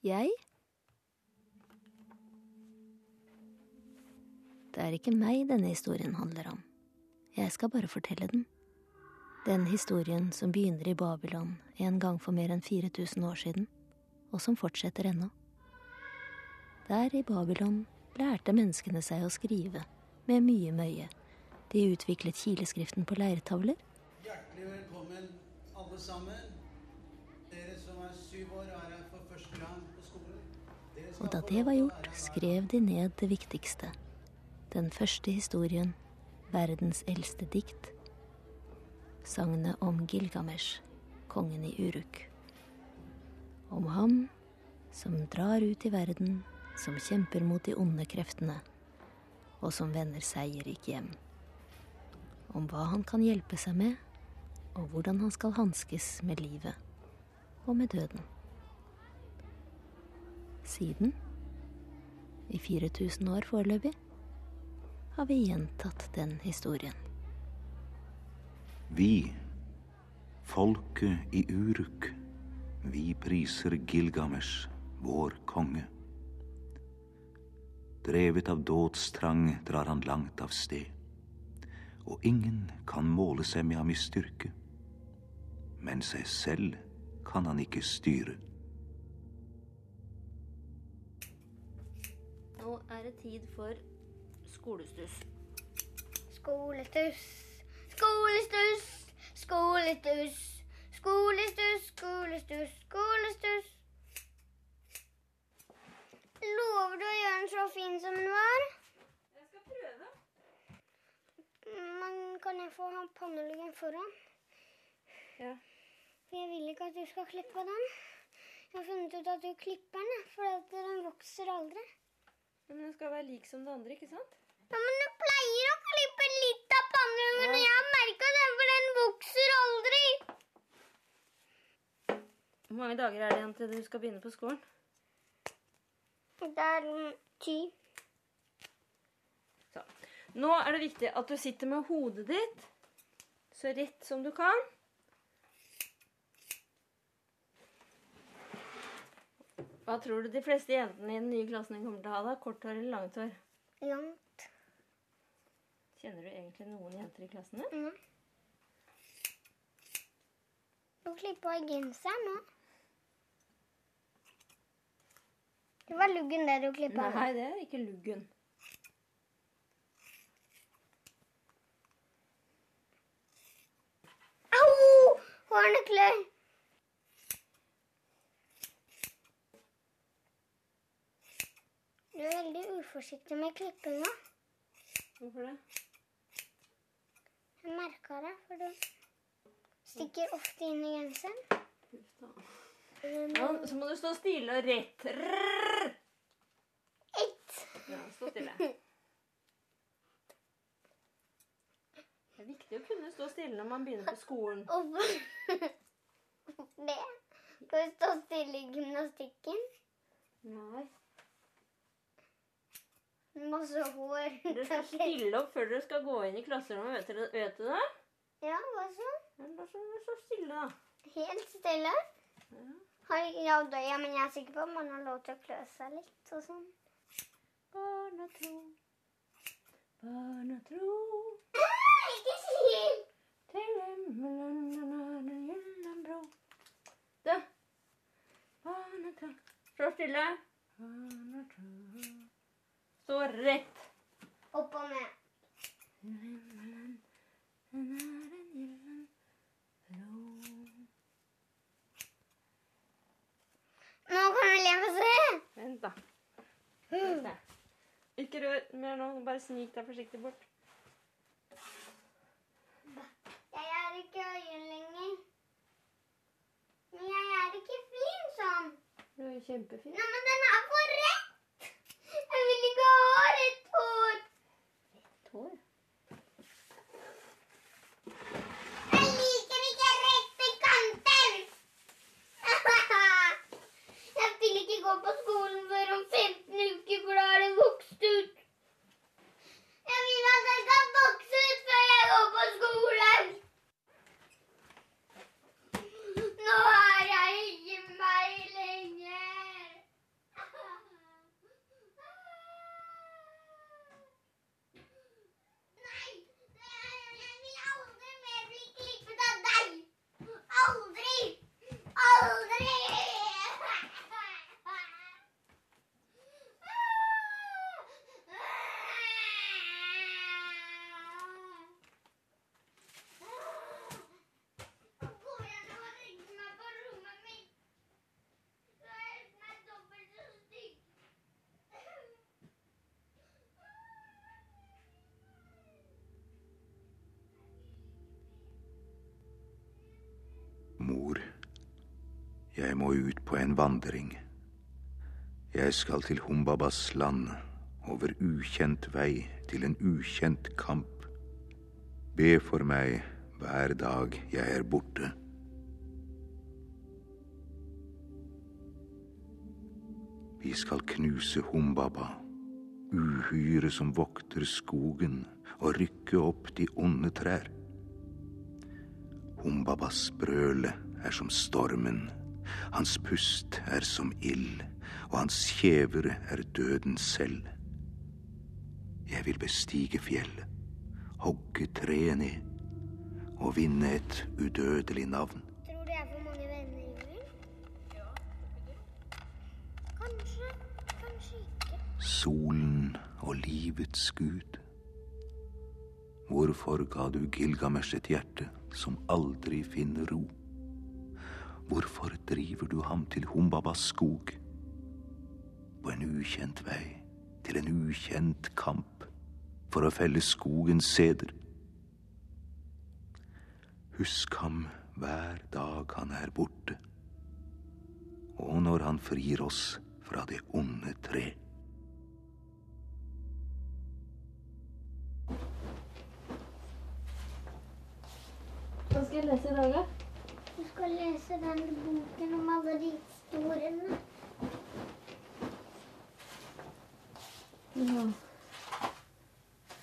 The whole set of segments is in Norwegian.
Jeg? Det er ikke meg denne historien handler om. Jeg skal bare fortelle den. Den historien som begynner i Babylon en gang for mer enn 4000 år siden, og som fortsetter ennå. Der i Babylon lærte menneskene seg å skrive, med mye møye. De utviklet kileskriften på leirtavler. Hjertelig velkommen, alle sammen. Dere som er syv år og da det var gjort, skrev de ned det viktigste. Den første historien, verdens eldste dikt. Sagnet om Gilgamesh, kongen i Uruk. Om ham som drar ut i verden, som kjemper mot de onde kreftene, og som vender seierrik hjem. Om hva han kan hjelpe seg med, og hvordan han skal hanskes med livet og med døden. Siden i 4000 år foreløpig har vi gjentatt den historien. Vi, folket i Uruk, vi priser Gilgamesh, vår konge. Drevet av dådstrang drar han langt av sted, og ingen kan måle seg med ham i styrke. Men seg selv kan han ikke styre. Nå er det tid for skolestuss. Skolestuss, skolestuss, skolestuss. Skolestuss, skolestuss, skolestuss. Lover du å gjøre den så fin som den var? Jeg skal prøve. Men kan jeg få ha panneluggen foran? Ja. For jeg vil ikke at du skal klippe den. Jeg har funnet ut at du klipper den, for den vokser aldri. Men den skal være lik som det andre, ikke sant? Ja, men du pleier å klippe litt av panneluggen, og jeg har merka det, for den vokser aldri. Hvor mange dager er det igjen til du skal begynne på skolen? Det er ti. Så. Nå er det viktig at du sitter med hodet ditt så rett som du kan. Hva tror du de fleste jentene i den nye klassen kommer til å ha? da? Kort hår eller langt hår? Langt. Kjenner du egentlig noen jenter i klassen din? Mm. Du klippa i genseren nå. Det var luggen det du klippa. Nei, det er ikke luggen. Au! Hårene klør. Du er veldig uforsiktig med klippinga. Hvorfor det? Jeg merka det, for du stikker ofte inn i genseren. Ja, så må du stå stille og rett. Ett. Ja, stå stille. Det er viktig å kunne stå stille når man begynner på skolen. Hvorfor det? Skal du stå stille i gymnastikken? Nei. Masse hår. Dere skal stille opp før dere skal gå inn i klasserommet. Vet, dere, vet du det? Ja, hva så? Ja, Da så dere stille, da. Helt stille? Har, ja, da, ja, men jeg er sikker på at man har lov til å klø seg litt og sånn. Barnetro, barnetro Ah, Ikke si! til himmelen er gylne bro. Du, barnetro Stå stille. Barnetro. Stå rett. Opp og ned. Nå kan du le og se. Vent, da. Vent da. Ikke rør mer nå. Bare snik deg forsiktig bort. Jeg er ikke øyen lenger. Men jeg er ikke fin sånn. Du er jo kjempefin. Nei, men den er for rett. Jeg vil ikke ha rett hår. Tår. Jeg liker ikke rette kanter. Jeg vil ikke gå på skolen før om 15 uker, for da er det vokst ut. Jeg vil at det skal vokse ut før jeg går på skolen. Nå er jeg ikke meg lenger. Jeg må ut på en vandring. Jeg skal til Humbabas land, over ukjent vei, til en ukjent kamp. Be for meg hver dag jeg er borte. Vi skal knuse Humbaba, uhyret som vokter skogen, og rykke opp de onde trær. Humbabas brøle er som stormen, hans pust er som ild, og hans kjever er døden selv. Jeg vil bestige fjellet, hogge treet ned og vinne et udødelig navn. Tror du jeg får mange venner, i Ingrid? Kanskje, kanskje ikke. Solen og livets gud. Hvorfor ga du Gilgamesh et hjerte som aldri finner ro? Hvorfor driver du ham til Humbabas skog? På en ukjent vei, til en ukjent kamp, for å felle skogens seder. Husk ham hver dag han er borte, og når han frir oss fra det onde tre. Hva skal jeg lese i dag, da? Skal lese den boken om alle de historiene. Ja.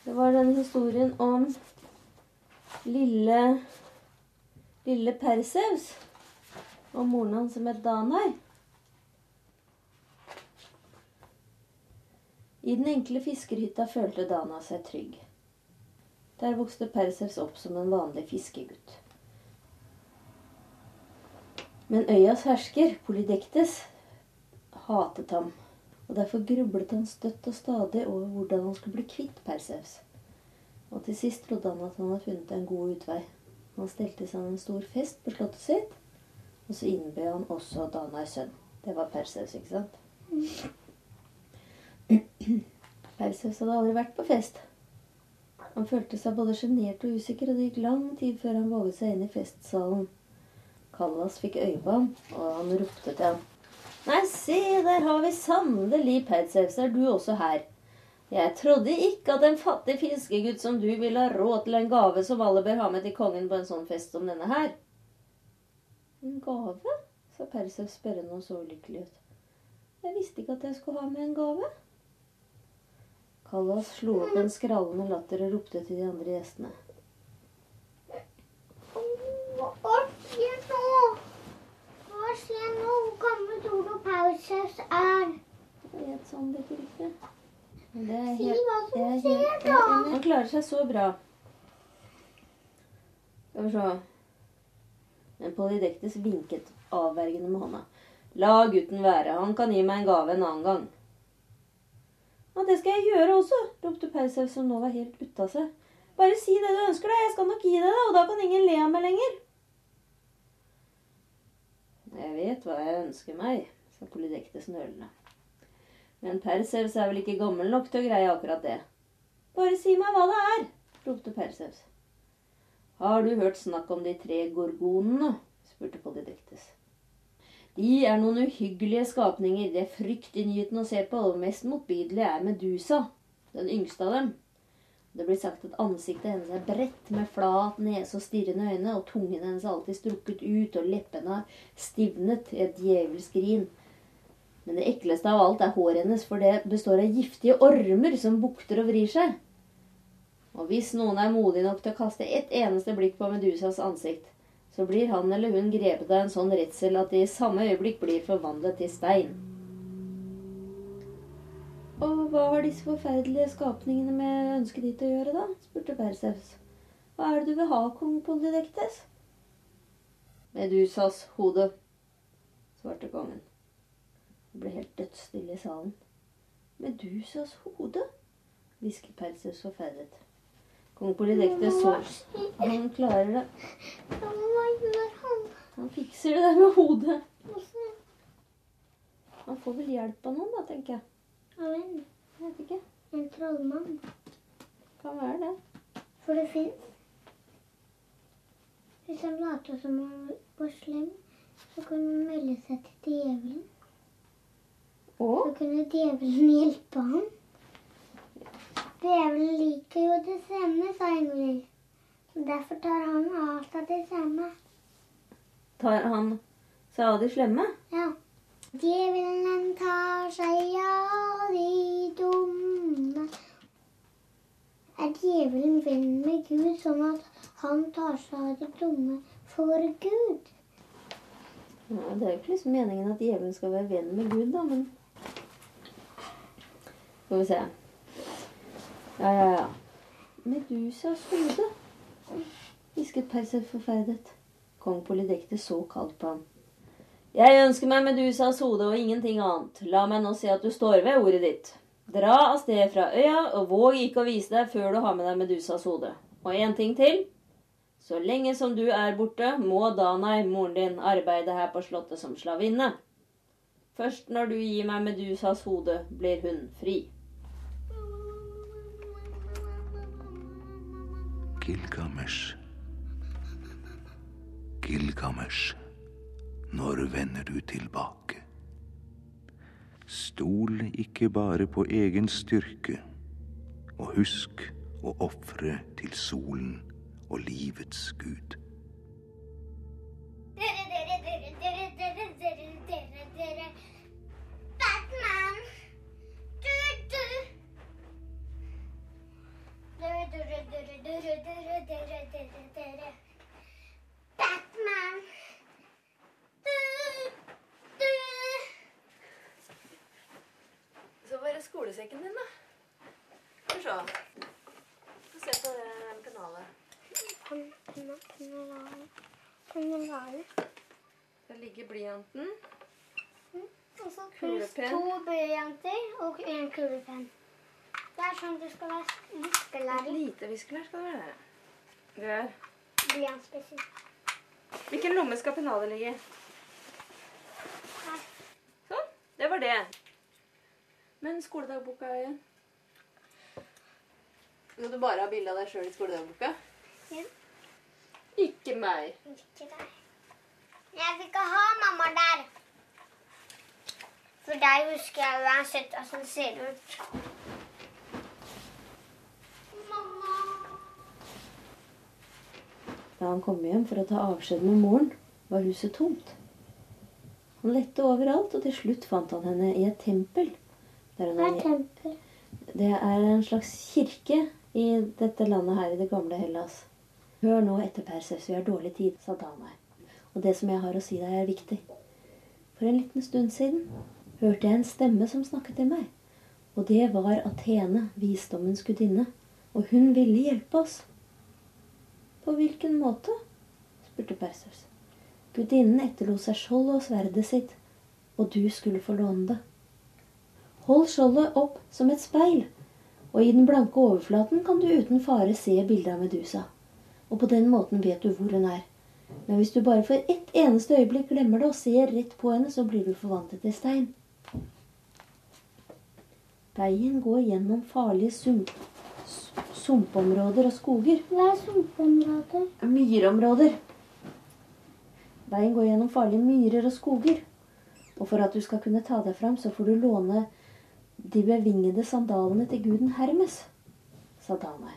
Det var den historien om lille lille Perseus og moren hans som het Danar. I den enkle fiskerhytta følte Dana seg trygg. Der vokste Perseus opp som en vanlig fiskegutt. Men øyas hersker, Polydektes, hatet ham og derfor grublet han støtt og stadig over hvordan han skulle bli kvitt Perseus. Og til sist trodde han at han hadde funnet en god utvei. Han stelte seg en stor fest på slottet sitt, og så innbød han også Danais sønn. Det var Perseus, ikke sant? Perseus hadde aldri vært på fest. Han følte seg både sjenert og usikker, og det gikk lang tid før han våget seg inn i festsalen. Kallas fikk øye på ham, og han ropte til ham. Nei, se, der har vi sannelig Perseus, er du også her. Jeg trodde ikke at en fattig fiskegutt som du ville ha råd til en gave som alle bør ha med til kongen på en sånn fest som denne her. En gave? sa Perseus spørrende og så ulykkelig ut. Jeg visste ikke at jeg skulle ha med en gave. Kallas slo opp en skrallende latter og ropte til de andre gjestene. Skjer nå? Hva skjer nå? Hvor gammel tror du Perseus er? Jeg vet sånn det ikke Det er Si hva som er skjer, da. Han klarer seg så bra. Skal vi se. Men Polydektes vinket avvergende med hånda. La gutten være, han kan gi meg en gave en annen gang. Ja, det skal jeg gjøre også, ropte Pausaus, som nå var helt ute av seg. Bare si det du ønsker deg, jeg skal nok gi deg det, og da kan ingen le av meg lenger. Jeg vet hva jeg ønsker meg, sa Polydektes nølende. Men Perseus er vel ikke gammel nok til å greie akkurat det. Bare si meg hva det er, ropte Perseus. Har du hørt snakk om de tre gorgonene? spurte Polydektes. De er noen uhyggelige skapninger. De er fryktinngytende å se på, og mest motbydelige er Medusa, den yngste av dem. Det blir sagt at ansiktet hennes er bredt med flat nese og stirrende øyne, og tungen hennes er alltid strukket ut, og leppene har stivnet i et djevelsk grin. Men det ekleste av alt er håret hennes, for det består av giftige ormer som bukter og vrir seg. Og hvis noen er modig nok til å kaste et eneste blikk på Medusas ansikt, så blir han eller hun grepet av en sånn redsel at de i samme øyeblikk blir forvandlet til stein. Og hva har disse forferdelige skapningene med ønsket ditt å gjøre, da? spurte Perseus. Hva er det du vil ha, kong Polydektes? Medusas hode, svarte kongen. Det ble helt dødsstille i salen. Medusas hode? hvisket Perseus forferdet. Kong Polydektes så Han klarer det. Han fikser det der med hodet. Han får vel hjelp av noen, da, tenker jeg. Av en, Jeg vet ikke. en trollmann. Kan være det. For det fins. Hvis han later som han var slem, så kunne han melde seg til djevelen. Så kunne djevelen hjelpe ham. Djevelen liker jo det samme, sa Ingvild. Derfor tar han alt av det samme. tar han seg av de slemme? Ja. Djevelen tar seg av dumme. Er djevelen venn med Gud, sånn at han tar seg av de dumme for Gud? Ja, det er jo ikke liksom meningen at djevelen skal være venn med Gud, da, men Får vi se. Ja, ja, ja. Medusas hode, hvisket Perseus forferdet. Kong Polydekte så kaldt på ham. Jeg ønsker meg Medusas hode og ingenting annet. La meg nå se at du står ved ordet ditt. Dra av sted fra øya, og våg ikke å vise deg før du har med deg Medusas hode. Og en ting til. Så lenge som du er borte, må Danai, moren din, arbeide her på slottet som slavinne. Først når du gir meg Medusas hode, blir hun fri. Gilgamesh. Gilgamesh, når vender du tilbake? Stol ikke bare på egen styrke, og husk å ofre til solen og livets gud. Dere, dere, dere, dere, dere, dere, dere, dere. Batman! Du, du! Dere, dere, dere, dere, dere, dere, dere, dere. Batman! Du, du! Så var det skolesekken din, da. Skal vi se. Få se på den pennalet. Der ligger blyanten. Og så Kulepenn. to blyanter og en kulepenn. Det er sånn du skal være Et viskelærer. lite viskelær skal det være. Der. Blyantspesial. Hvilken lomme skal pennalet ligge i? Sånn. Det var det. Men skoledagboka igjen? Når du bare ha bilde av deg sjøl i skoledagboka? Ja. Ikke meg. Ikke deg. Jeg vil ikke ha mamma der. For deg husker jeg uansett åssen det ser ut. Mamma. Da han kom hjem for å ta avskjed med moren, var huset tomt. Han lette overalt, og til slutt fant han henne i et tempel. Hva er hadde- Det er en slags kirke i dette landet her i det gamle Hellas. Hør nå etter, Perseus, vi har dårlig tid, sa Danai. Og det som jeg har å si deg, er viktig. For en liten stund siden hørte jeg en stemme som snakket til meg. Og det var Athene, visdommens gudinne. Og hun ville hjelpe oss. På hvilken måte? spurte Perseus. Gudinnen etterlot seg skjold og sverdet sitt, og du skulle få låne det. Hold skjoldet opp som et speil, og i den blanke overflaten kan du uten fare se bildet av Medusa. Og på den måten vet du hvor hun er. Men hvis du bare for ett eneste øyeblikk glemmer det og ser rett på henne, så blir du forvandlet til stein. Veien går gjennom farlige sump, sumpområder og skoger. Hva er sumpområder? Myrområder. Veien går gjennom farlige myrer og skoger. Og for at du skal kunne ta deg fram, så får du låne de bevingede sandalene til guden Hermes, sa Danae.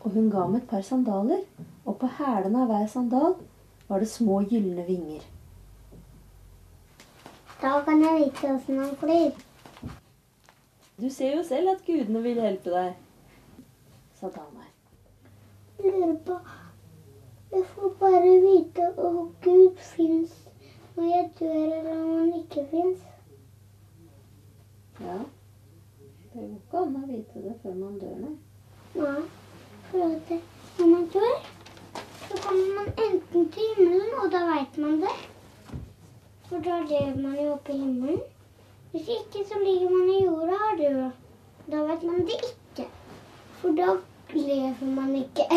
Og hun ga ham et par sandaler, og på hælene av hver sandal var det små gylne vinger. Da kan jeg vite åssen han flyr. Du ser jo selv at gudene vil hjelpe deg, sa Danae. Lurer på Jeg får bare vite om Gud fins når jeg dør, eller om han ikke fins. Ja, det går ikke an å vite det før man dør, nei. Nei, for at når man dør, så kommer man enten til himmelen, og da veit man det. For da lever man jo oppe i himmelen. Hvis ikke, så ligger man i jorda og dør. Da vet man det ikke. For da lever man ikke.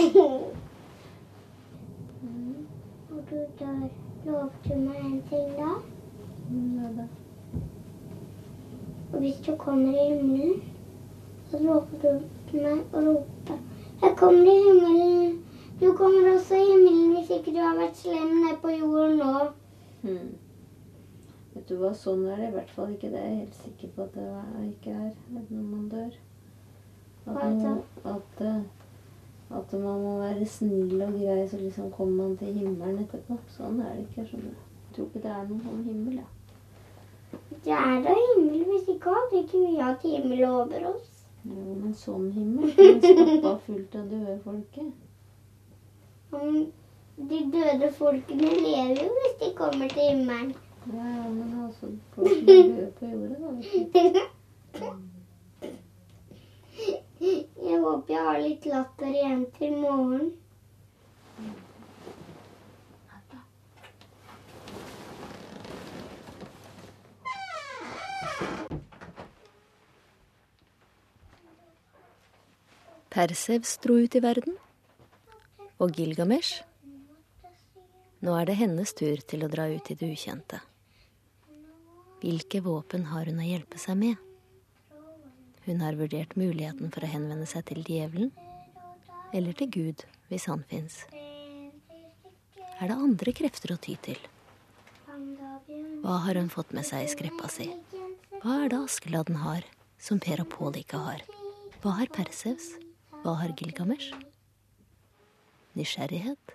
Og du dør. Lovte du meg en ting da? Mm, ja da. Og hvis du kommer i himmelen, så roper du til meg og roper Jeg kommer i himmelen. Du kommer også i himmelen hvis ikke du har vært slem nede på jorden nå. Hmm. Vet du hva, sånn er det i hvert fall ikke. Det er jeg helt sikker på at det ikke er når man dør. At, man, at, eh, at man må være snill og grei, så liksom kommer man til himmelen etterpå. Sånn er det ikke. skjønner. Jeg tror ikke det er noen sånn himmel. Ja. Det er da himmel. Hvis ikke hadde ikke vi hatt himmel over oss. Jo, men sånn himmel. Med stappa fullt av døde folket. Men de døde folkene lever jo hvis de kommer til himmelen. Ja, ja, men altså folk er døde på jorda, da. Jeg håper jeg har litt latter igjen til morgen. Persevs dro ut i verden. Og Gilgamesh? Nå er det hennes tur til å dra ut i det ukjente. Hvilke våpen har hun å hjelpe seg med? Hun har vurdert muligheten for å henvende seg til djevelen, eller til Gud, hvis han fins. Er det andre krefter å ty til? Hva har hun fått med seg i skreppa si? Hva er det Askeladden har, som Per og Pål ikke har? Hva har Persevs? Hva har Gilgamesh? Nysgjerrighet?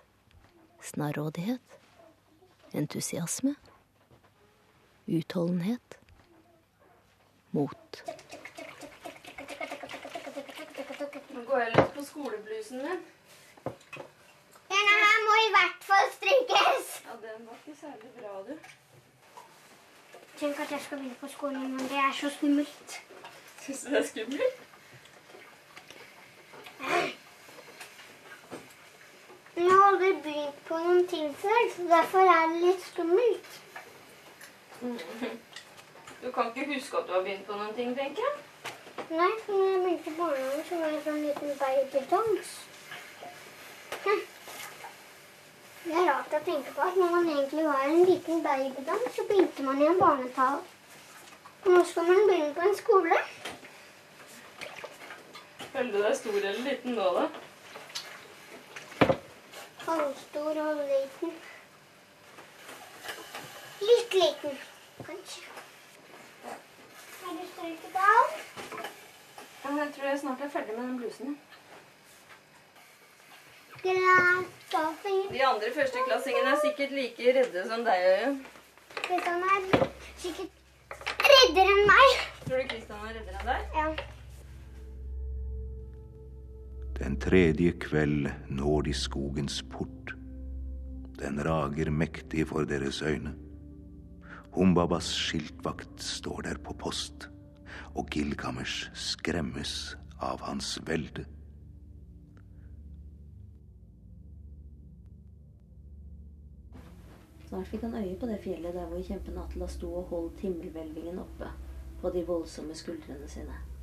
Snarrådighet? Entusiasme? Utholdenhet? Mot? Nå går jeg litt på skoleblusen min. Denne her må i hvert fall strykes. Ja, den var ikke særlig bra, du. Tenk at jeg skal begynne på skolen, men det er så skummelt. Syns du det er skummelt? Men jeg har aldri begynt på noen ting før, så derfor er det litt skummelt. Du kan ikke huske at du har begynt på noen ting, tenker jeg. Nei, for når jeg begynte i barnehagen, så var jeg sånn liten babydans. Hm. Det er rart å tenke på at når man egentlig var en liten babydans, så begynte man i en barnetall. Og nå skal man begynne på en skole. Føler du deg stor eller liten nå, da? Halvstor og liten. Litt liten, kanskje. Er du strøket av? Jeg tror jeg snart er ferdig med den blusen. De andre førsteklassingene er sikkert like redde som deg, Øyunn. Kristian er sikkert reddere enn meg. Tror du Kristian er reddere enn deg? Ja. Den tredje kveld når de skogens port. Den rager mektig for deres øyne. Humbabas skiltvakt står der på post, og Gilgamesh skremmes av hans velde. Snart fikk han øye på det fjellet der hvor kjempen Atla sto og holdt himmelhvelvingen oppe på de voldsomme skuldrene sine.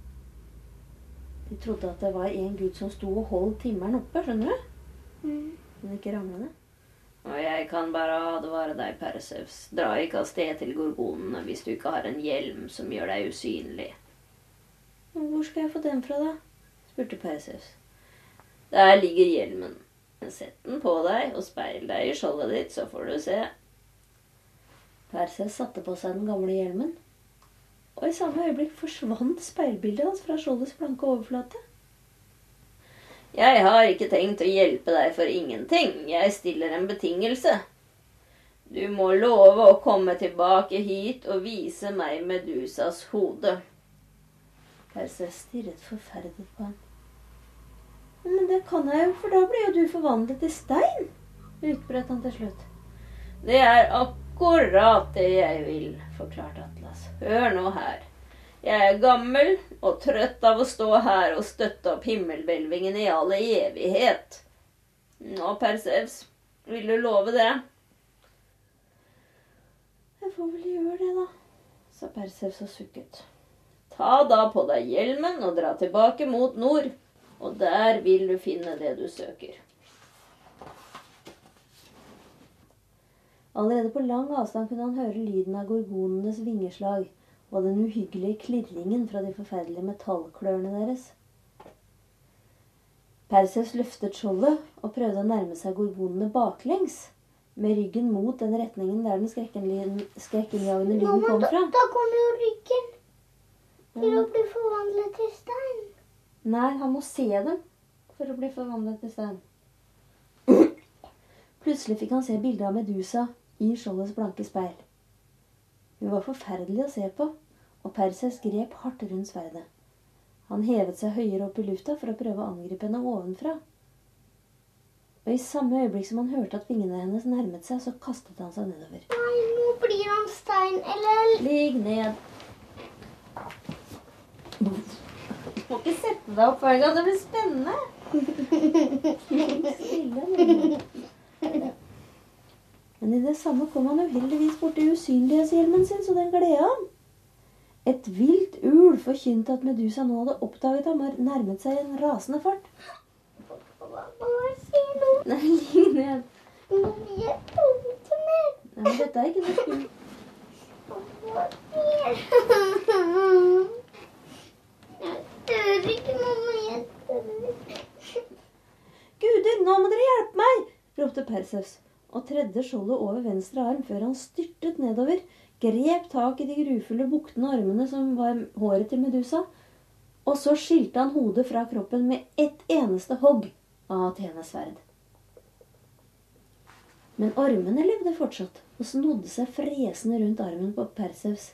De trodde at det var en gud som sto og holdt timmeren oppe, skjønner du? Mm. Men ikke ramlende. Og jeg kan bare advare deg, Persevs. Dra ikke av sted til gorgonene hvis du ikke har en hjelm som gjør deg usynlig. Men hvor skal jeg få den fra, da? spurte Persevs. Der ligger hjelmen. Sett den på deg og speil deg i skjoldet ditt, så får du se. Perseus satte på seg den gamle hjelmen. Og i samme øyeblikk forsvant speilbildet hans fra skjoldets blanke overflate. Jeg har ikke tenkt å hjelpe deg for ingenting. Jeg stiller en betingelse. Du må love å komme tilbake hit og vise meg Medusas hode. Perseus stirret forferdet på ham. Men det kan jeg jo, for da blir jo du forvandlet til stein, utbrøt han til slutt. Det er akkurat det jeg vil, forklarte Atlas. Hør nå her. Jeg er gammel og trøtt av å stå her og støtte opp himmelhvelvingen i all evighet. Nå, Persevs, vil du love det? Jeg får vel gjøre det, da, sa Persevs og sukket. Ta da på deg hjelmen og dra tilbake mot nord, og der vil du finne det du søker. Allerede på lang avstand kunne han høre lyden av gorgonenes vingeslag og den uhyggelige klirringen fra de forferdelige metallklørne deres. Perseus løftet skjoldet og prøvde å nærme seg gorgonene baklengs, med ryggen mot den retningen der den skrekkinnjagende lyden kom fra. da kommer jo ryggen til å bli forvandlet til stein. Nei, han må se dem for å bli forvandlet til stein. Plutselig fikk han se bildet av Medusa i skjoldets blanke speil. Hun var forferdelig å se på, og Perses grep hardt rundt sverdet. Han hevet seg høyere opp i lufta for å prøve å angripe henne ovenfra. Og i samme øyeblikk som han hørte at vingene hennes nærmet seg, så kastet han seg nedover. Nei, nå blir han stein, eller Ligg ned. Du må ikke sette deg opp hver gang. Det blir spennende. Stille. Men i det samme kom han uheldigvis borti usynlighetshjelmen sin, så den gled ham. Et vilt ul forkynte at Medusa nå hadde oppdaget ham og nærmet seg i en rasende fart. Nei, ligg ned. Nei, men dette er ikke noe skummelt. Jeg tør ikke, mamma. Jeg tør. Guder, nå må dere hjelpe meg! ropte Perseus og tredde skjoldet over venstre arm før han styrtet nedover, grep tak i de grufulle buktende armene som var håret til Medusa, og så skilte han hodet fra kroppen med ett eneste hogg av Athenes sverd. Men armene levde fortsatt og snodde seg fresende rundt armen på Perseus,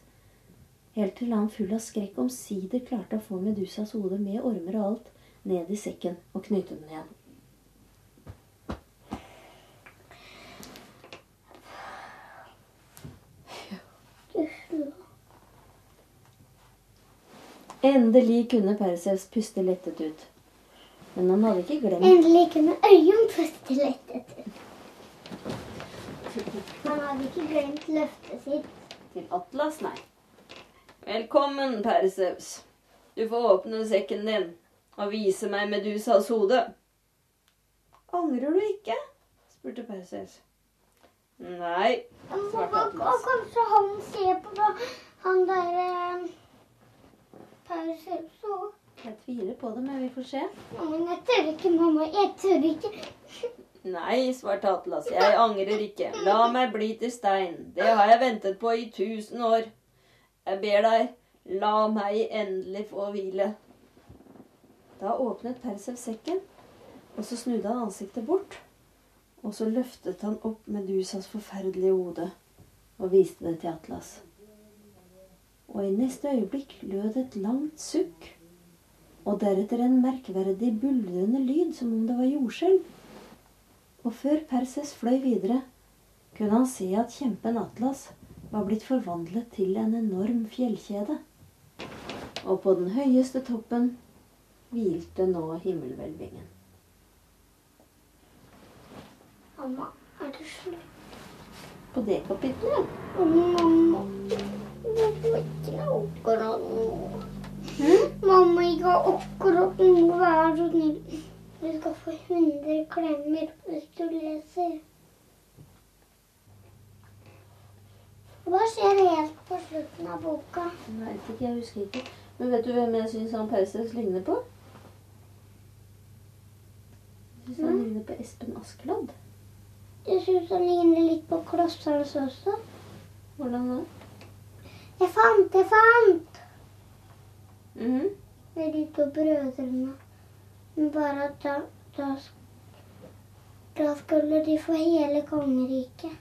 helt til han full av skrekk omsider klarte å få Medusas hode med ormer og alt ned i sekken og knytte den igjen. Endelig kunne Perseus puste lettet ut. Men han hadde ikke glemt Endelig kunne Øyunn puste lettet ut. Han hadde ikke glemt løftet sitt. til Atlas, nei. Velkommen, Perseus. Du får åpne sekken din og vise meg Medusas hode. Angrer du ikke? spurte Perseus. Nei, svarte Atlas. og kanskje han ser på han der Perseus så. Jeg tviler på det, men vi får se. Men jeg tør ikke, mamma. Jeg tør ikke. Nei, svarte Atlas, jeg angrer ikke. La meg bli til stein. Det har jeg ventet på i tusen år. Jeg ber deg, la meg endelig få hvile. Da åpnet Persev sekken, og så snudde han ansiktet bort. Og så løftet han opp Medusas forferdelige hode og viste det til Atlas. Og i neste øyeblikk lød et langt sukk, og deretter en merkverdig buldrende lyd som om det var jordskjelv. Og før Perses fløy videre, kunne han se at kjempen Atlas var blitt forvandlet til en enorm fjellkjede. Og på den høyeste toppen hvilte nå himmelhvelvingen. Mamma, er det slutt? På det kapitlet Å, Mamma, ikke akkurat nå? Mamma, ikke akkurat nå. Vær så snill. Du skal få 100 klemmer hvis du leser. Hva skjer helt på slutten av boka? Jeg vet ikke, jeg husker ikke. Men vet du hvem jeg syns han Perses ligner på? Jeg syns han Nei. ligner på Espen Askeladd. Jeg syns han ligner litt på Klosshaus også. Hvordan da? Jeg fant, jeg fant! Mhm. Det er de to brødrene. Men bare at da, da, da skulle de få hele kongeriket.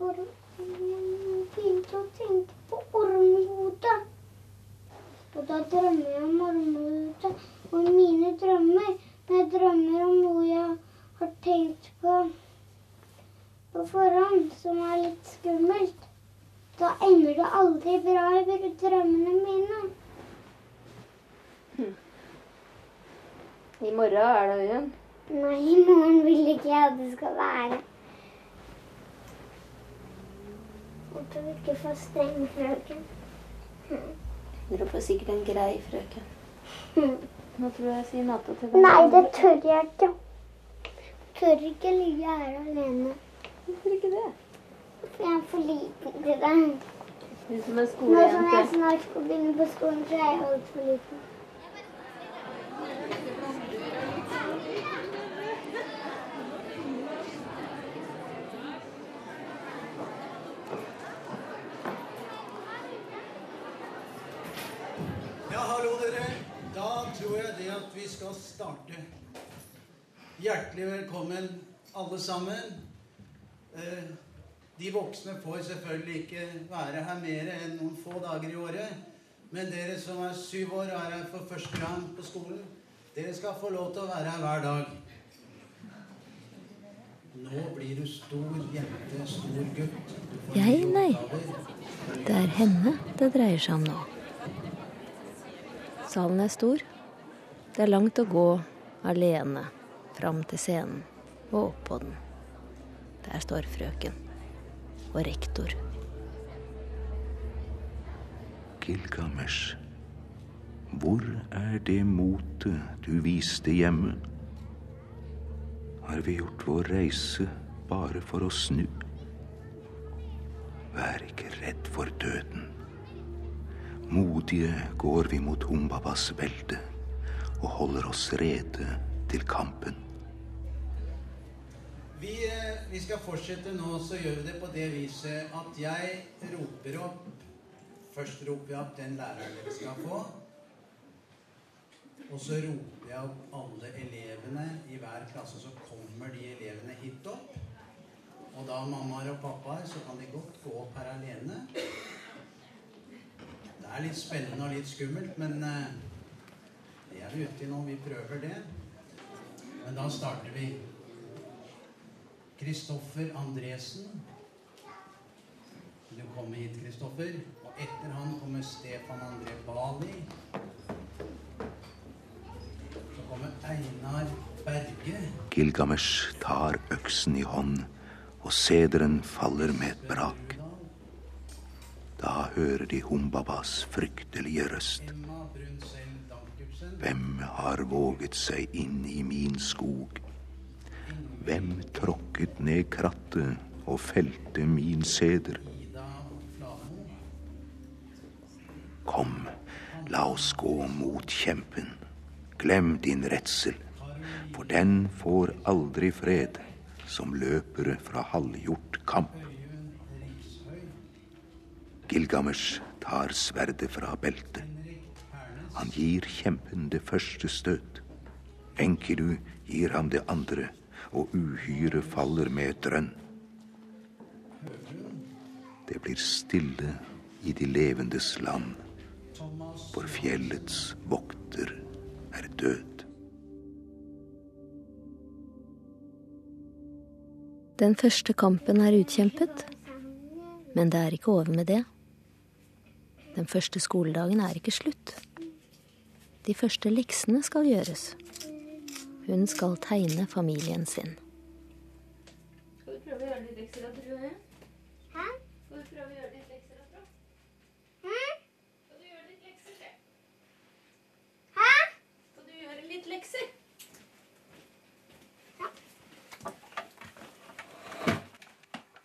Bare begynte å tenke på ormehodet. Og da drømmer jeg om ormehodet. Og mine drømmer, Men jeg drømmer om noe jeg har tenkt på på forhånd, som er litt skummelt, da ender det aldri bra i drømmene mine. I morgen er det igjen. Nei, i morgen vil ikke jeg at det skal være. Håper vi ikke får streng frøken. Dere får sikkert en grei frøken. Hm. Nå tror jeg jeg sier natta til deg. Nei, det tør jeg ikke. Tør ikke ligge her alene. Hvorfor ikke det? Hvorfor er for liten til det? Du som er skolejente. Nå som jeg snart skal begynne på skolen, så er jeg altfor liten. Ja, hallo, dere. Da tror jeg det at vi skal starte. Hjertelig velkommen, alle sammen. Eh, De voksne får selvfølgelig ikke være her mer enn noen få dager i året. Men dere som er syv år og er her for første gang på skolen, dere skal få lov til å være her hver dag. Nå blir du stor jente, stor gutt. Jeg, nei. Det er henne det dreier seg om nå. Salen er stor. Det er langt å gå alene fram til scenen og opp på den. Der står frøken og rektor. Gilgamesh, hvor er det motet du viste hjemme? Har vi gjort vår reise bare for å snu? Vær ikke redd for døden. Modige går vi mot Humbabas velde og holder oss rede til kampen. Vi, eh, vi skal fortsette nå, så gjør vi det på det viset at jeg roper opp Først roper jeg opp den læreren dere skal få. Og så roper jeg opp alle elevene i hver klasse. Så kommer de elevene hit opp. Og da mammaer og pappaer, så kan de godt gå opp her alene. Det er litt spennende og litt skummelt, men eh, det er vi ute i nå. Vi prøver det. Men da starter vi. Kristoffer Andresen. Du kommer hit, Kristoffer. Og etter han kommer Stefan André Bali. Så kommer Einar Berge. Gilgamesh tar øksen i hånd, og sederen faller med et brak. Da hører de Humbabas fryktelige røst. Hvem har våget seg inn i min skog? Hvem tråkket ned krattet og felte min seder? Kom, la oss gå mot kjempen. Glem din redsel, for den får aldri fred som løpere fra halvgjort kamp. Gilgamesh tar sverdet fra beltet. Han gir kjempen det første støt. Enkidu gir ham det andre, og uhyret faller med et drønn. Det blir stille i de levendes land, for fjellets vokter er død. Den første kampen er utkjempet, men det er ikke over med det. Den første skoledagen er ikke slutt. De første leksene skal gjøres. Hun skal tegne familien sin. Skal du prøve å gjøre litt lekser, tror jeg? Hæ? Skal du prøve å gjøre litt lekser, tror jeg? Hæ? Skal du gjøre litt lekser, se? Hæ? Skal du gjøre litt lekser?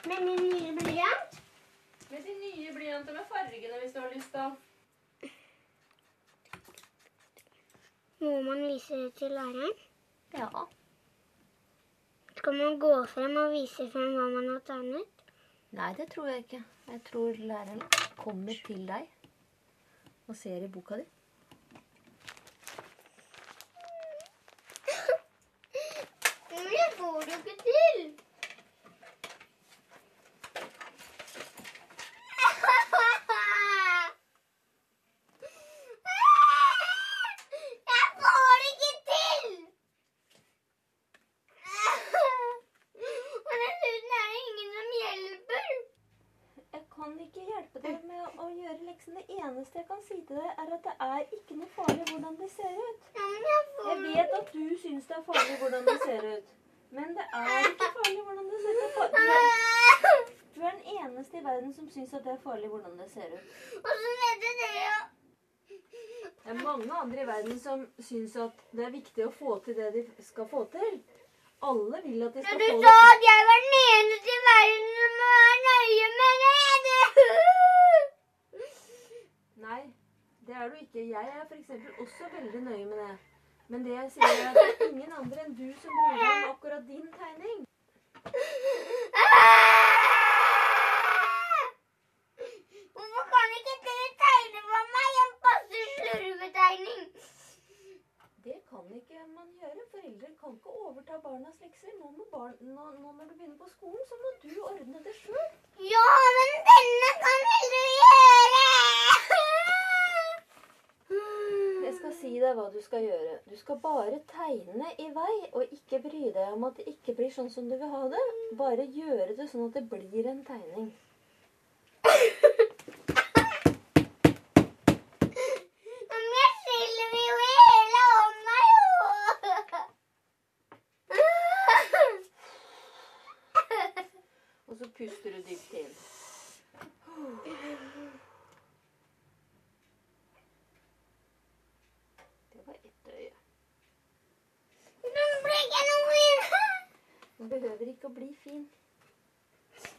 Med min nye blyant? Med de nye blyanter med fargene hvis du har lyst, da. Må man vise det til læreren? Ja. Skal man gå frem og vise frem hva man har tegnet? Nei, det tror jeg ikke. Jeg tror læreren kommer til deg og ser i boka di. Det får du ikke til! Jeg får det ikke til! Og dessuten er det ingen som hjelper. Jeg kan ikke hjelpe deg med å gjøre leksen. Det eneste jeg kan si til deg, er at det er ikke noe farlig hvordan det ser ut. Ja, men jeg får Jeg vet at du syns det er farlig hvordan det ser ut. Men det er ikke farlig hvordan det ser ut. Du er, du er den eneste i verden som syns at det er farlig hvordan det ser ut. Og så heter det jo Det er mange andre i verden som syns at det er viktig å få til det de skal få til. Alle vil at de Ja, skal Du få sa det. at jeg var den eneste i verden som var nøye med det. Nei, det er du ikke. Jeg er f.eks. også veldig nøye med det. Men det jeg sier er at det er ingen andre enn du som bryr deg om akkurat din tegning. Hvorfor kan ikke slurvetegning? Det kan ikke foreldre kan ikke overta barnas lekser. Nå, barn, nå, nå når du begynner på skolen, så må du ordne det sjøl. Ja, men denne kan vel du gjøre? Jeg skal si deg hva du skal gjøre. Du skal bare tegne i vei, og ikke bry deg om at det ikke blir sånn som du vil ha det. Bare gjøre det sånn at det blir en tegning. Men jeg skjelver jo i hele hånda, jo. Og så puster du dypt inn. Det var ett øye. Den ble ikke noe fin. Den behøver ikke å bli fin.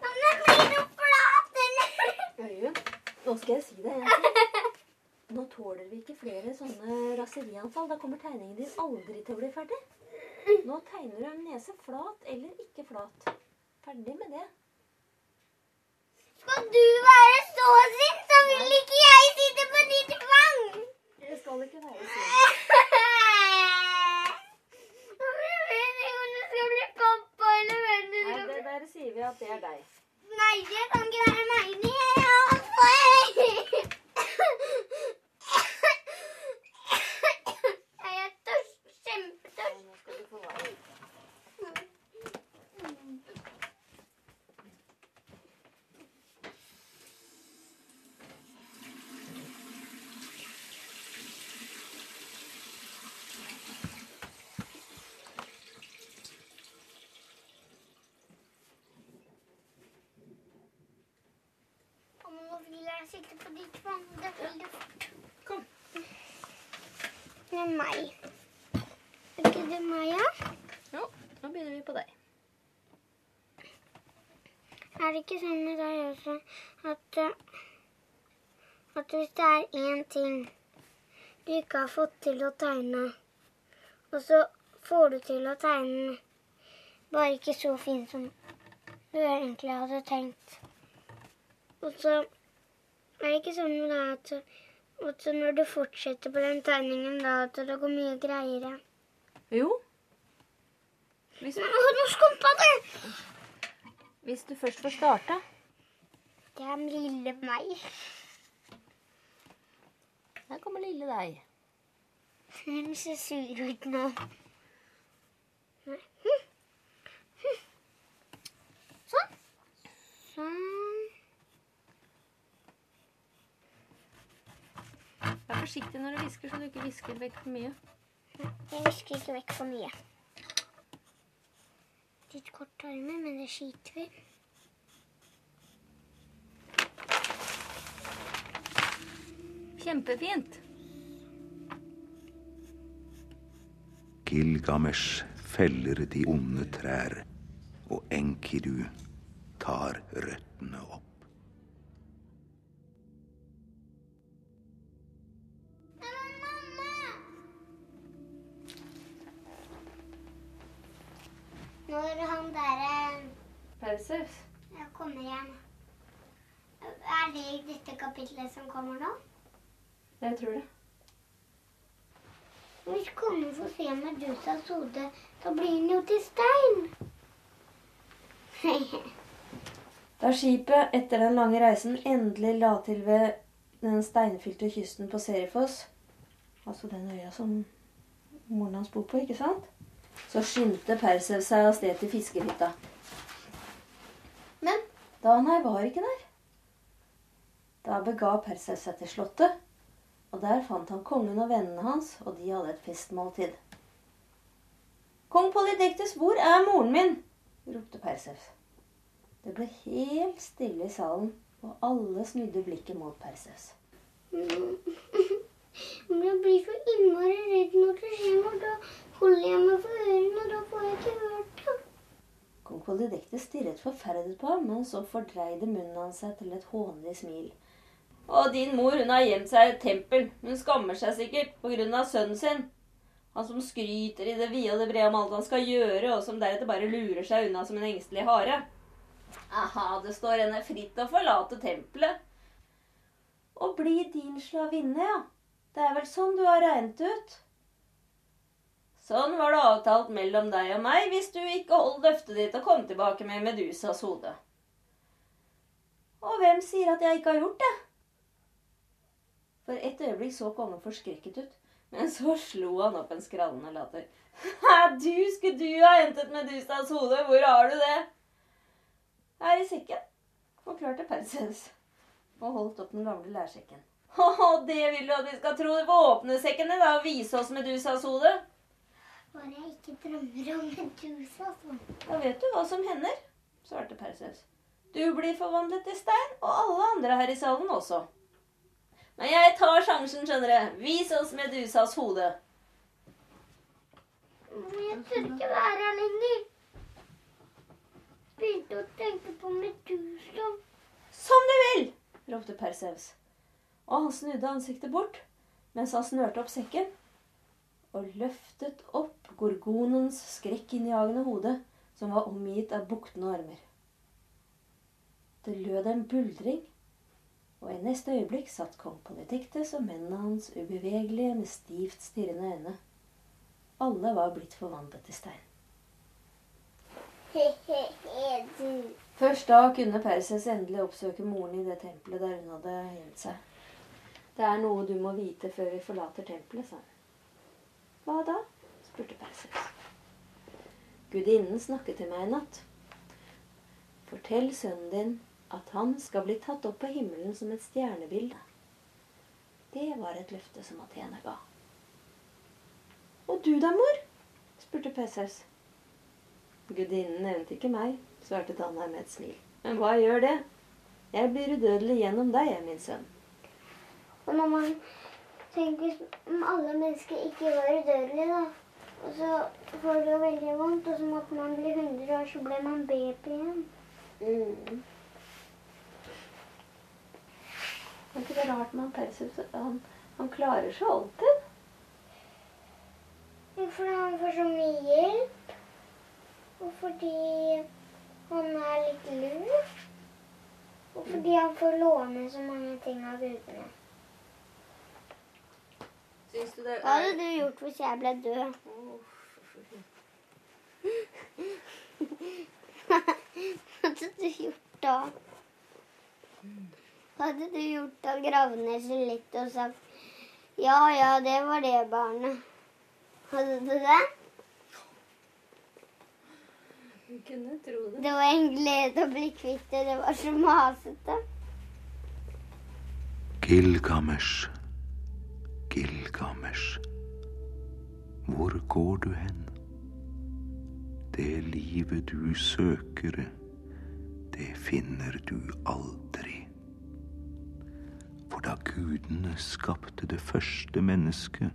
Men den blir noe flat, eller? Øyunn, nå skal jeg si deg en ting. Nå tåler vi ikke flere sånne raserianfall. Da kommer tegningen din aldri til å bli ferdig. Nå tegner du en nese flat eller ikke flat. Ferdig med det. Skal du være så sint, så vil ikke jeg sitte på ditt fang. Det skal ikke være ikke hvem Nei, det bli. sier vi at det er deg. Nei, det kan ikke være meg. Det er jeg. Jeg er tørst. Kjempetørst. Nå skal du få vann. Og nå vil jeg sitte på ditt fang. Det er veldig fort. Kom. Det er meg. Er ikke det meg, ja? Jo, nå begynner vi på deg. Er det ikke sånn med deg også at, eh, at hvis det er én ting du ikke har fått til å tegne, og så får du til å tegne den bare ikke så fin som du egentlig hadde tenkt. Og så er det ikke sånn da, at, at når du fortsetter på den tegningen, da at det går mye greiere. Jo. Hvis, nå skumpa det! hvis du først får starta. Det er lille meg. Her kommer lille deg. Hun ser sur ut nå. Nei. Sånn. Sånn. Vær forsiktig når du hvisker, så du ikke hvisker vekk for mye. Jeg visker ikke vekk for mye. Litt kort armer, men det skiter vi. Kjempefint. Gilgamesh feller de onde trær, og Enkidu tar røttene opp. Når han der Perseus. eh, kommer hjem Er det i dette kapitlet som kommer nå? Jeg tror det. Hvis kongen får se Medusas hode, så blir han jo til stein. Da skipet etter den lange reisen endelig la til ved den steinfylte kysten på Serifoss, altså den øya som moren hans bor på, ikke sant? Så skyndte Perseus seg av sted til fiskehytta. Men Danai var ikke der. Da bega Perseus seg til slottet, og der fant han kongen og vennene hans, og de hadde et festmåltid. Kong Polydektes, hvor er moren min? ropte Perseus. Det ble helt stille i salen, og alle snudde blikket mot Perseus. Men jeg blir så innmari redd når det skjer noe. Holder jeg meg for ørene, da får jeg ikke hørt det. Kong Polydekte stirret forferdet på ham, men så fordreide munnen hans seg til et hånlig smil. Og din mor, hun har gjemt seg i et tempel. Hun skammer seg sikkert på grunn av sønnen sin. Han som skryter i det vide og det brede om alt han skal gjøre, og som deretter bare lurer seg unna som en engstelig hare. Aha, det står henne fritt å forlate tempelet. Og bli din slavinne, ja. Det er vel sånn du har regnet ut? Sånn var det avtalt mellom deg og meg hvis du ikke holdt løftet ditt og kom tilbake med Medusas hode. Og hvem sier at jeg ikke har gjort det? For et øyeblikk så kongen forskrekket ut, men så slo han opp en skrallende latter. Du, skulle du ha hentet Medusas hode? Hvor har du det? Her i sekken, forklarte Perseus og holdt opp den gamle lærsekken. Å, det vil du at vi skal tro. Åpne sekken da og vise oss Medusas hode. Bare jeg ikke drømmer om Medusa sånn. Da vet du hva som hender, svarte Perseus. Du blir forvandlet til stein, og alle andre her i salen også. Men jeg tar sjansen, skjønner du. Vis oss Medusas hode. Men jeg tør ikke være her lenger. Begynte å tenke på Medusa. Som du vil! ropte Perseus. Og han snudde ansiktet bort mens han snørte opp sekken og løftet opp gorgonens skrekkinnjagende hode, som var omgitt av buktende armer. Det lød en buldring, og i neste øyeblikk satt kong Polydiktes og mennene hans ubevegelige med stivt stirrende øyne. Alle var blitt forvandlet til stein. Først da kunne Perses endelig oppsøke moren i det tempelet der hun hadde gjemt seg. Det er noe du må vite før vi forlater tempelet, sa hun. Hva da? spurte Perseus. Gudinnen snakket til meg i natt. Fortell sønnen din at han skal bli tatt opp på himmelen som et stjernebilde. Det var et løfte som Athene ga. Og du da, mor? spurte Perseus. Gudinnen nevnte ikke meg, svarte Tanna med et smil. Men hva gjør det? Jeg blir udødelig gjennom deg, min sønn. Og når man tenker hvis alle mennesker ikke var udødelige, da, og så får det jo veldig vondt, og så måtte man bli 100 år, så ble man baby igjen. Mm. Er ikke det rart med han Perseus? Han, han klarer seg alltid. Jo, fordi han får så mye hjelp, og fordi han er litt lur, og fordi han får låne så mange ting av gudene. Syns du det Hva hadde du gjort hvis jeg ble død? Hva hadde du gjort da? Hva hadde du gjort da? Gravd ned skjelettet og sagt ja, ja, det var det barnet. Hadde du det? Du kunne tro det. Det var en glede å bli kvitt det. Det var så masete. Gilgamesh, Gilgamesh, hvor går du hen? Det livet du søker, det finner du aldri. For da gudene skapte det første mennesket,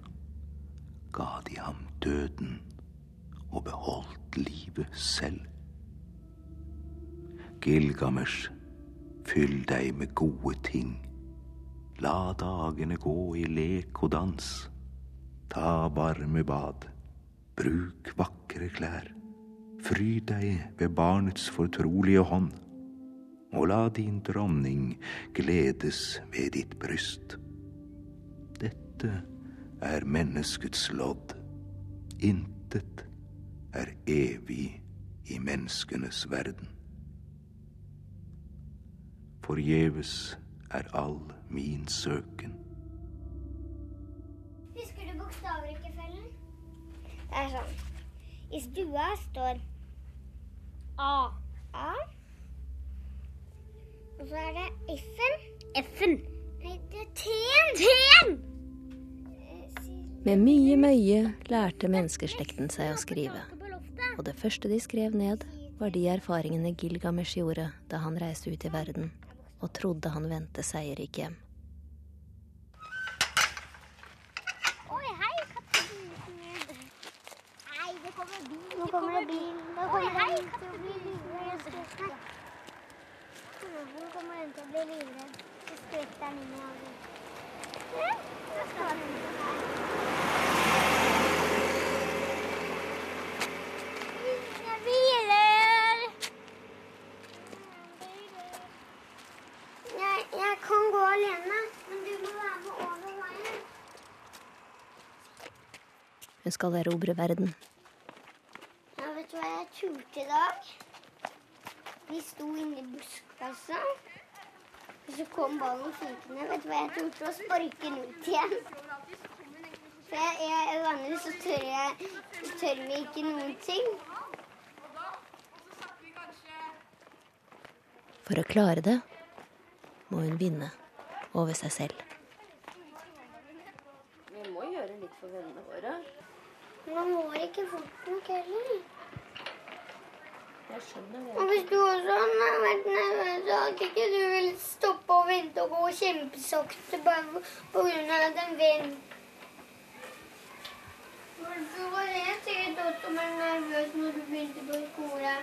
ga de ham døden og beholdt livet selv. Gilgamesh, fyll deg med gode ting. La dagene gå i lek og dans. Ta varme bad. Bruk vakre klær. Fryd deg ved barnets fortrolige hånd. Og la din dronning gledes ved ditt bryst. Dette er menneskets lodd. Intet er evig i menneskenes verden. Forgjeves er all min søken. Husker du bokstavrekkefølgen? Det er sånn. I stua står A. A. Og så er det F-en. F-en. Nei, det er T-en. T-en! Med mye møye lærte menneskeslekten seg å skrive. Og det første de skrev ned, var de erfaringene Gilgamesh gjorde da han reiste ut i verden og trodde han vendte seierrik hjem. Oi, hei, kattebud. Nei, det kommer bil. Nå kommer det bil. Nå kommer hei, kattebud. Nå kommer den til å bli livredd. Så skvetter den inn i hagen. Nå skal den her. Ingen biler! Jeg, jeg kan gå alene, men du må være med over veien. Hun skal erobre verden. Ja, vet du hva jeg turte i dag? Vi sto inne i buskasa. Og så kom ballen flinkende. Vet du hva jeg turte? Å sparke den ut igjen. For jeg, jeg, vanligvis så tør jeg tør vi ikke noen ting. For å klare det må hun vinne over seg selv. Vi må gjøre litt for vennene våre. Man går ikke fort nok heller. Jeg skjønner Og hvis du også hadde vært nervøs, så hadde ikke du villet stoppe og vente og gå kjempesakte bare på grunn av at en venn Du var helt sikkert også mer nervøs når du begynte på skole.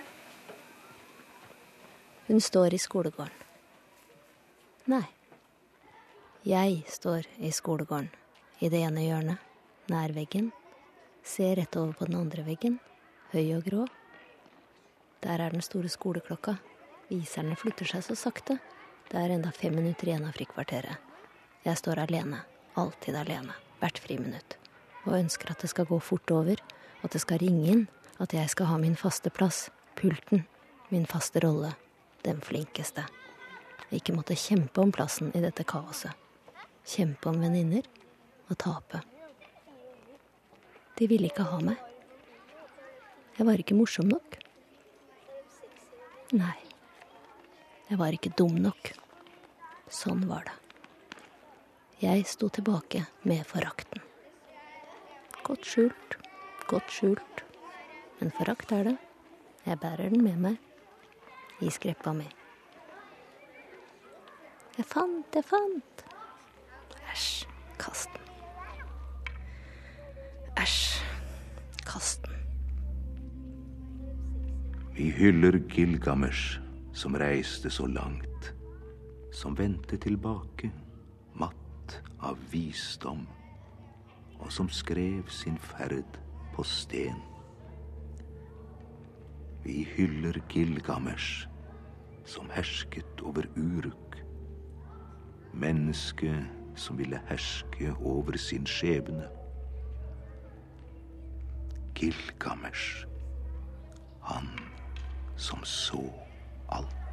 Hun står i skolegården. Nei. Jeg står i skolegården, i det ene hjørnet, nær veggen. Ser rett over på den andre veggen, høy og grå. Der er den store skoleklokka. Viserne flytter seg så sakte. Det er enda fem minutter igjen av frikvarteret. Jeg står alene. Alltid alene. Hvert friminutt. Og ønsker at det skal gå fort over. At det skal ringe inn. At jeg skal ha min faste plass. Pulten. Min faste rolle. Den flinkeste. Ikke måtte kjempe om plassen i dette kaoset. Kjempe om venninner. Og tape. De ville ikke ha meg. Jeg var ikke morsom nok. Nei. Jeg var ikke dum nok. Sånn var det. Jeg sto tilbake med forakten. Godt skjult, godt skjult. Men forakt er det. Jeg bærer den med meg i skreppa mi. Jeg fant, jeg fant. Vi hyller Gilgamesh, som reiste så langt, som vendte tilbake, matt av visdom, og som skrev sin ferd på sten. Vi hyller Gilgamesh, som hersket over Uruk, mennesket som ville herske over sin skjebne. Gilgamesh, han som så alt.